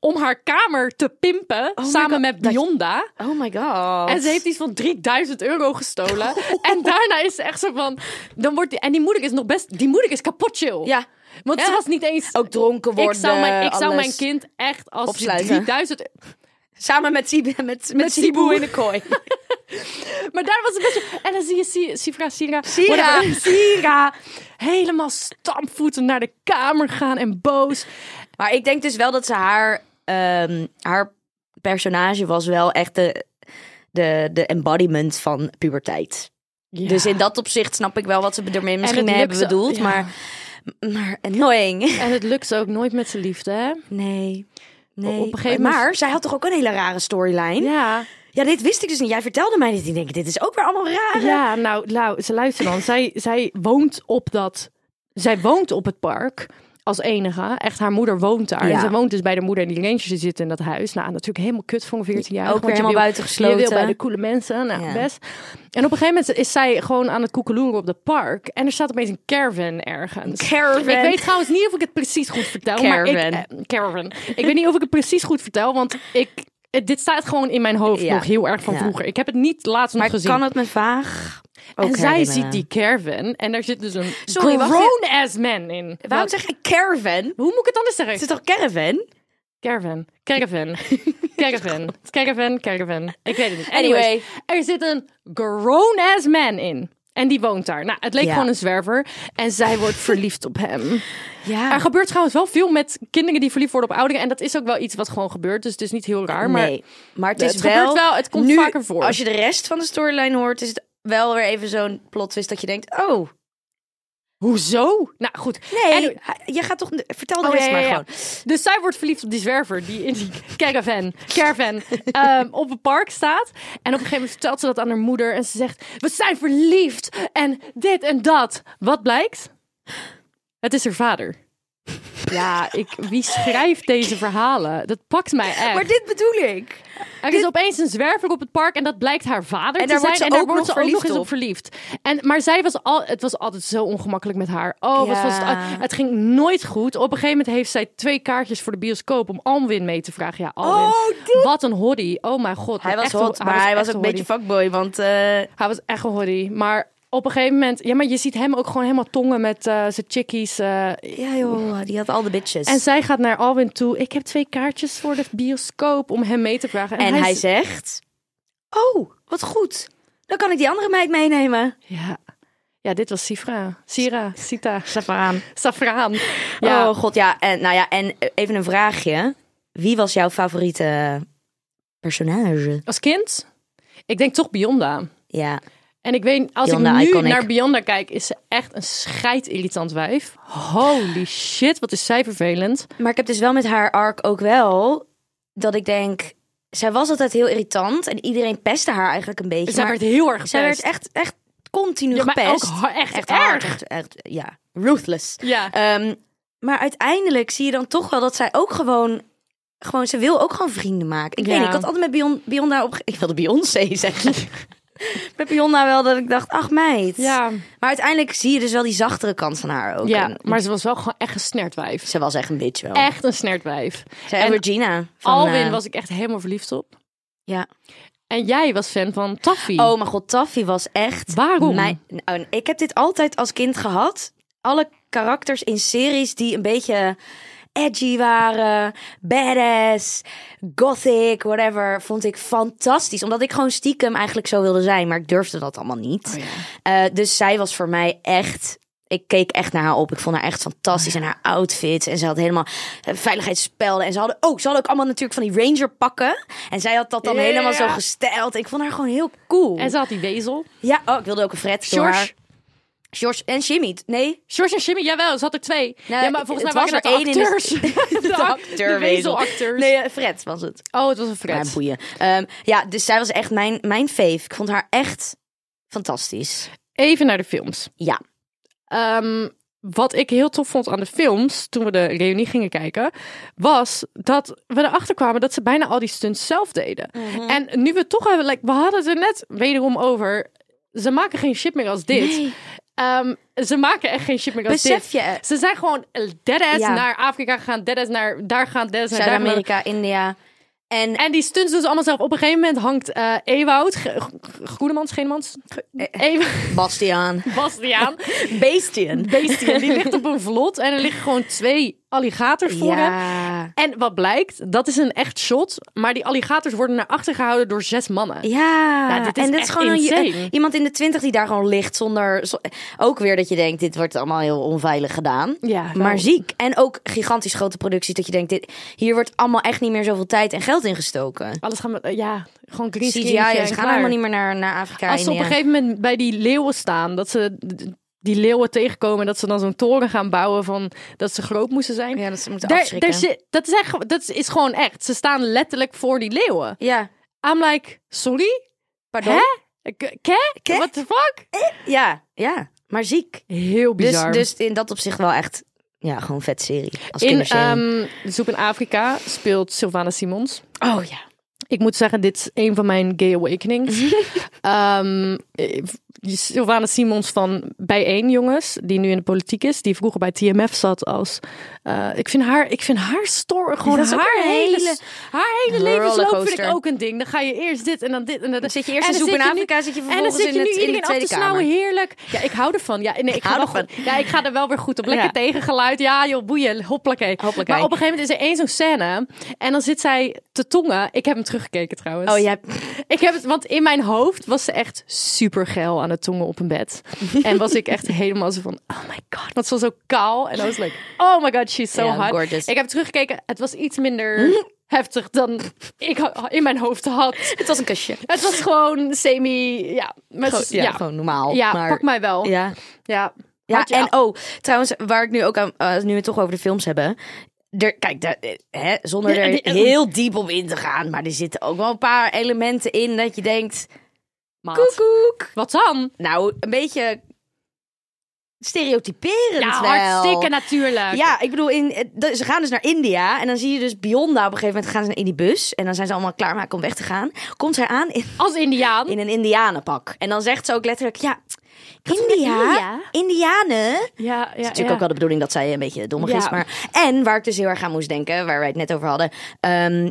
om haar kamer te pimpen my samen met Bionda. Oh my god. En ze heeft iets van 3000 euro gestolen. En daarna is ze echt zo van. Dan wordt die, en die moeder is nog best. Die moeder is kapot chill. Ja, Want ze Ja. was niet eens. ook dronken worden. ik zou, mijn, ik zou mijn kind echt als Opsluiten. 3000. Samen met, Sibu, met, met, Met Sibu Sibu. in de kooi. Maar daar was een beetje. En dan zie je Si- Sifra, Sira. Sira. Sira. Helemaal stampvoeten naar de kamer gaan en boos. Maar ik denk dus wel dat ze haar, ehm, haar personage was wel echt de, de, de embodiment van puberteit. Ja. Dus in dat opzicht snap ik wel wat ze ermee misschien hebben bedoeld. ja. Maar, maar annoying. En het lukt ze ook nooit met zijn liefde, hè? Nee. Nee. Op een gegeven moment- Maar zij had toch ook een hele rare storyline? Ja. Ja. dit wist ik dus niet. Jij vertelde mij dit. Ik denk, dit is ook weer allemaal raar. Ja, nou, nou ze luister dan. zij, zij woont op dat. Zij woont op het park als enige. Echt, haar moeder woont daar. Ja. En ze woont dus bij de moeder en die die zitten in dat huis. Nou, natuurlijk helemaal kut voor een 14 jaar. Ook weer helemaal buitengesloten. Je wil bij de coole mensen. Nou, Ja. best. En op een gegeven moment is zij gewoon aan het koekeloeren op het park. En er staat opeens een caravan ergens. Caravan. Ik weet trouwens niet of ik het precies goed vertel. Maar ik, Caravan. eh, caravan. Ik weet niet of ik het precies goed vertel, want ik... eh, Dit staat gewoon in mijn hoofd Ja. nog heel erg van vroeger. Ik heb het niet laatst nog Maar gezien. kan het me vaag ook En zij ziet die caravan en daar zit dus een Sorry, grown-ass man in. Waarom Wat- zeg je caravan? Hoe moet ik het anders Het zeggen? is toch caravan? Caravan. Caravan. Caravan. Caravan. Caravan. Ik weet het niet. Anyway. Er zit een grown-ass man in. En die woont daar. Nou, het leek Ja. gewoon een zwerver. En zij wordt verliefd op hem. Ja. Er gebeurt trouwens wel veel met kinderen die verliefd worden op ouderen. En dat is ook wel iets wat gewoon gebeurt. Dus het is niet heel raar. Maar nee, maar het het is gebeurt wel, wel, het komt nu, vaker voor. Als je de rest van de storyline hoort, is het wel weer even zo'n plot twist dat je denkt, oh, hoezo? Nou goed. nee, hij- je gaat toch, vertel de Oh, rest ja, ja, maar gewoon. Dus zij wordt verliefd op die zwerver die in die caravan, caravan ehm, op het park staat. En op een gegeven moment vertelt ze dat aan haar moeder. En ze zegt, we zijn verliefd en dit en dat. Wat blijkt? Het is haar vader. Ja, ik, wie schrijft deze verhalen? Dat pakt mij echt. Maar dit bedoel ik. Er is opeens een zwerver op het park en dat blijkt haar vader En te zijn. en daar wordt nog ze ook nog eens op op. verliefd. En, maar zij was al, het was altijd zo ongemakkelijk met haar. Oh, wat was het, het ging nooit goed. Op een gegeven moment heeft zij twee kaartjes voor de bioscoop om Alwin mee te vragen. Ja, Alwin. wat een hottie. Oh mijn god. Hij was echt hot, een- maar hij was een beetje fuckboy, want... eh, Hij was echt een hottie. Maar op een gegeven moment... Ja, maar je ziet hem ook gewoon helemaal tongen met eh, zijn chickies. eh, ja joh, die had al de bitches. en zij gaat naar Alwin toe. Ik heb twee kaartjes voor de bioscoop om hem mee te vragen. En hij zegt, oh, wat goed. Dan kan ik die andere meid meenemen. Ja. Ja, dit was Sifra. Sira, Sita. Safraan. Ja. Oh god, ja. En, nou ja, en even een vraagje. Wie was jouw favoriete personage? Als kind? Ik denk toch Bionda. Ja, En ik weet, als Bionda, ik nu iconic. naar Bionda kijk, is ze echt een scheidirritant wijf. Holy shit, wat is zij vervelend. maar ik heb dus wel met haar arc ook wel dat ik denk, zij was altijd heel irritant en iedereen pestte haar eigenlijk een beetje. Zij maar werd heel erg zij werd gepest. echt, echt continu Ja, maar gepest. ook echt echt erg. hard, echt, echt, ja, ruthless. Ja. Ehm, maar uiteindelijk zie je dan toch wel dat zij ook gewoon, gewoon ze wil ook gewoon vrienden maken. Ik weet niet, ik had altijd met Bion, Bionda op, ik wilde Beyoncé zeggen. met Bionda wel dat ik dacht, ach meid. ja. Maar uiteindelijk zie je dus wel die zachtere kant van haar ook. ja, En maar ze was wel gewoon echt een snertwijf. ze was echt een bitch wel. Echt een snertwijf. Zij en en Regina. Van, Alwin eh, was ik echt helemaal verliefd op. Ja. En jij was fan van Taffy. Oh mijn god, Taffy was echt... Waarom? Mijn, nou, ik heb dit altijd als kind gehad. Alle karakters in series die een beetje edgy waren, badass, gothic, whatever, vond ik fantastisch. Omdat ik gewoon stiekem eigenlijk zo wilde zijn, maar ik durfde dat allemaal niet. Oh Eh, dus zij was voor mij echt... Ik keek echt naar haar op. Ik vond haar echt fantastisch. En haar outfits. En ze had helemaal eh, veiligheidsspelden. En ze hadden, oh, ze hadden ook allemaal natuurlijk van die ranger pakken. En zij had dat dan helemaal zo gesteld. Ik vond haar gewoon heel cool. En ze had die wezel. Ja, oh, ik wilde ook een Fred door George. George en Jimmy. Nee, George en Jimmy, jawel, ze had er twee. Nou, ja, maar volgens mij waren was er de één in de- acteurs. de, acteur de wezelacteurs. Nee, eh, Fred was het. Oh, het was een Ja, Fred. boeien. Ehm, ja, dus zij was echt mijn, mijn fave. Ik vond haar echt fantastisch. Even naar de films. Ja. Ehm, wat ik heel tof vond aan de films, toen we de reunie gingen kijken, was dat we erachter kwamen dat ze bijna al die stunts zelf deden. Mhm. En nu we toch hebben, like, we hadden het er net wederom over. Ze maken geen shit meer als dit. Nee. Ehm, ze maken echt geen shit meer Besef je? Ze zijn gewoon deadass Ja. naar Afrika gegaan, deadass naar daar gaan, deadass naar. Zuid-Amerika, India. En En die stunts doen ze allemaal zelf. Op een gegeven moment hangt eh Ewout, Ge- G- Goedemans, Genemans, eh, Ewout, Bastiaan. Bastiaan, Beestien. Beestje, die ligt op een vlot en er liggen gewoon twee alligators voor hem. Ja. En wat blijkt, dat is een echt shot, maar die alligators worden naar achter gehouden door zes mannen. Ja, Ja, dit is en dat is gewoon een- iemand in de twintig die daar gewoon ligt zonder... zo- ook weer dat je denkt, dit wordt allemaal heel onveilig gedaan. Ja, wel. maar ziek. En ook gigantisch grote producties dat je denkt, dit, hier wordt allemaal echt niet meer zoveel tijd en geld ingestoken. Alles gaan we, eh, ja, gewoon green CGI, en ze gaan helemaal niet meer naar, naar Afrika. Als ze op een gegeven moment bij die leeuwen staan, dat ze die leeuwen tegenkomen en dat ze dan zo'n toren gaan bouwen van dat ze groot moesten zijn. Ja, dat ze moeten Daar, afschrikken. daar zit, dat, is echt, dat is gewoon echt. Ze staan letterlijk voor die leeuwen. Ja, I'm like, sorry? pardon? Hè? Ke? What the fuck? Ja, ja, maar ziek. Heel Dus, bizar. dus in dat opzicht wel echt, ja, gewoon vet serie. Als in ehm Zoek in Afrika speelt Sylvana Simons. oh ja. Ik moet zeggen, dit is een van mijn gay awakenings. Ehm eh, Sylvana Simons van Bijeen, jongens, die nu in de politiek is, die vroeger bij TMF zat als. eh, ik vind haar, ik vind haar story gewoon haar hele, haar hele levensloop vind ik ook een ding. Dan ga je eerst dit en dan dit en dan Dan zit je eerst in Zoek in Afrika, zit je en dan vervolgens zit je in, het, in de iedereen af te snauwen. Heerlijk. Ja, ik hou ervan. Ja, nee, ik ga, hou ervan. goed, ja, ik ga er wel weer goed op. Lekker Ja. tegengeluid. Ja, joh, boeien. Hoppakee. Hoppakee. Maar op een gegeven moment is er één zo'n scène. En dan zit zij te tongen. Ik heb hem teruggekeken trouwens. Oh, jij Ik heb het, want in mijn hoofd was ze echt super geil aan het tongen op een bed. en was ik echt helemaal zo van, oh my god, want ze was zo kaal. En I was like, oh my god, she's so Ja, hot. gorgeous. Ik heb teruggekeken, het was iets minder heftig dan ik in mijn hoofd had. Het was een kusje. Het was gewoon semi, ja. S- ja, ja, gewoon normaal. ja, maar, pak mij wel. Ja, Ja, ja. je- en oh, trouwens, waar ik nu ook aan, eh, nu we het toch over de films hebben. Er, kijk, daar, eh, hè, zonder er heel diep op in te gaan, maar er zitten ook wel een paar elementen in dat je denkt, Maat. koekoek. Wat dan? Nou, een beetje stereotyperend Ja, wel. hartstikke natuurlijk. Ja, ik bedoel, in, ze gaan dus naar India en dan zie je dus Bionda op een gegeven moment gaan ze in die bus en dan zijn ze allemaal klaarmaken om weg te gaan. Komt zij aan in, Als Indiaan. in een Indianenpak en dan zegt ze ook letterlijk, ja, India, India? Indianen. ja, ja, Het is natuurlijk ja. ook wel de bedoeling dat zij een beetje dommig Ja. is. Maar... En waar ik dus heel erg aan moest denken, waar wij het net over hadden. ehm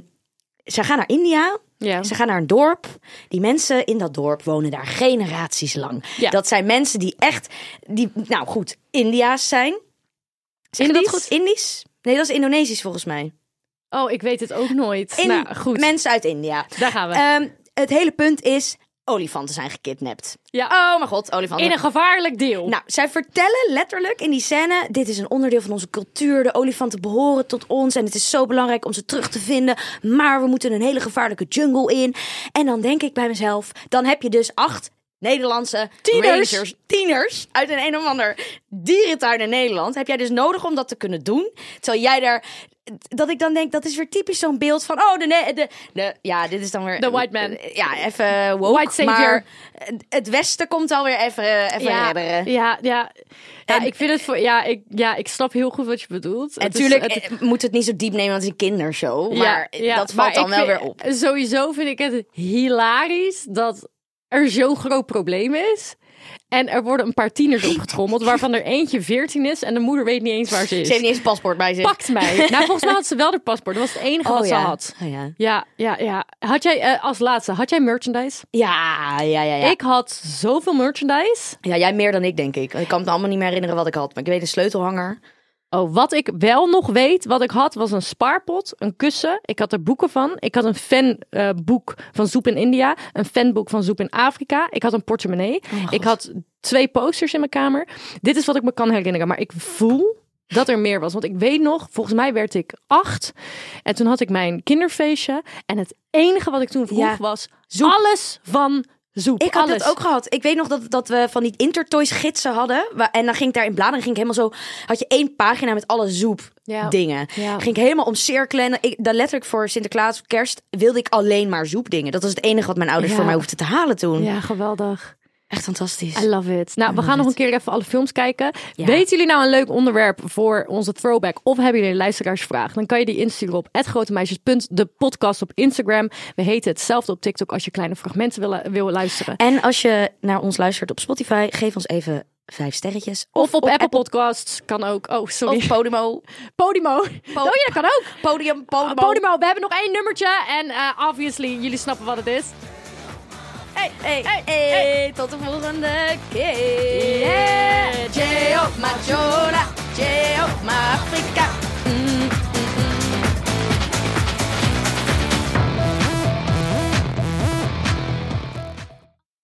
ze gaan naar India. Ja. Ze gaan naar een dorp. Die mensen in dat dorp wonen daar generaties lang. Ja. Dat zijn mensen die echt, die, nou goed, India's zijn. Zeg dat goed? Indisch? Nee, dat is Indonesisch volgens mij. Oh, ik weet het ook nooit. In- nou, goed. Mensen uit India. Daar gaan we. Ehm, het hele punt is, olifanten zijn gekidnapt. Ja. Oh mijn god, olifanten. In een gevaarlijk deel. Nou, zij vertellen letterlijk in die scène: dit is een onderdeel van onze cultuur. De olifanten behoren tot ons en het is zo belangrijk om ze terug te vinden. Maar we moeten een hele gevaarlijke jungle in. En dan denk ik bij mezelf: dan heb je dus acht Nederlandse Tieners. rangers, tieners uit een een of ander dierentuin in Nederland. Heb jij dus nodig om dat te kunnen doen? Terwijl jij daar. Dat ik dan denk, dat is weer typisch zo'n beeld van... Oh, de, de, de... Ja, dit is dan weer... The white man. Ja, even woke. White savior. Maar het Westen komt alweer even, even ja, redderen. ja, ja. ja, En- ik vind het voor. Ja ik, ja, ik snap heel goed wat je bedoelt. En natuurlijk eh, moet het niet zo diep nemen, want het is een kindershow. Maar ja, dat maar valt dan wel vind- weer op. Sowieso vind ik het hilarisch dat er zo'n groot probleem is. En er worden een paar tieners opgetrommeld, waarvan er eentje 14 is en de moeder weet niet eens waar ze is. Ze heeft niet eens een paspoort bij zich. Pakt mij. Nou, volgens mij had ze wel de paspoort. Dat was het enige Oh, wat ja. ze had. Oh, ja. Ja, ja, ja. Had jij eh, als laatste, had jij merchandise? Ja, ja, ja, ja. Ik had zoveel merchandise. ja, jij meer dan ik, denk ik. Ik kan me allemaal niet meer herinneren wat ik had. Maar ik weet een sleutelhanger. Oh, wat ik wel nog weet, wat ik had, was een spaarpot, een kussen. Ik had er boeken van. Ik had een fanboek van Zoep in India, een fanboek van Zoep in Afrika. Ik had een portemonnee. ik had twee posters in mijn kamer. Dit is wat ik me kan herinneren, maar ik voel dat er meer was. Want ik weet nog, volgens mij werd ik acht. En toen had ik mijn kinderfeestje. En het enige wat ik toen vroeg Ja, was alles van Zoep. Ik had alles. het ook gehad. Ik weet nog dat, dat we van die Intertoys gidsen hadden. En dan ging ik daar in bladeren. Ging ik helemaal zo. Had je één pagina met alle zoep Ja. dingen. Ja. Ging ik helemaal omcirkelen. En ik, dan letterlijk voor Sinterklaas, kerst, wilde ik alleen maar zoepdingen. Dat was het enige wat mijn ouders Ja. voor mij hoefden te halen toen. Ja, geweldig. Echt fantastisch. I love it. Nou, we gaan nog een keer even alle films kijken. Ja. Weten jullie nou een leuk onderwerp voor onze throwback? Of hebben jullie een luisteraarsvraag? Dan kan je die insturen op @grotemeisjes.de podcast op Instagram. We heten hetzelfde op TikTok als je kleine fragmenten wil, wil luisteren. En als je naar ons luistert op Spotify, geef ons even vijf sterretjes. Of, op, Apple Podcasts kan ook. Oh, sorry. Of Podimo. Podimo. oh ja, dat kan ook. Podium, Podimo. Podimo. We hebben nog één nummertje. En eh, obviously, jullie snappen wat het is. Hey, hey, hey, Tot de volgende keer. Yeah. J op Majola, J op Afrika. Mm,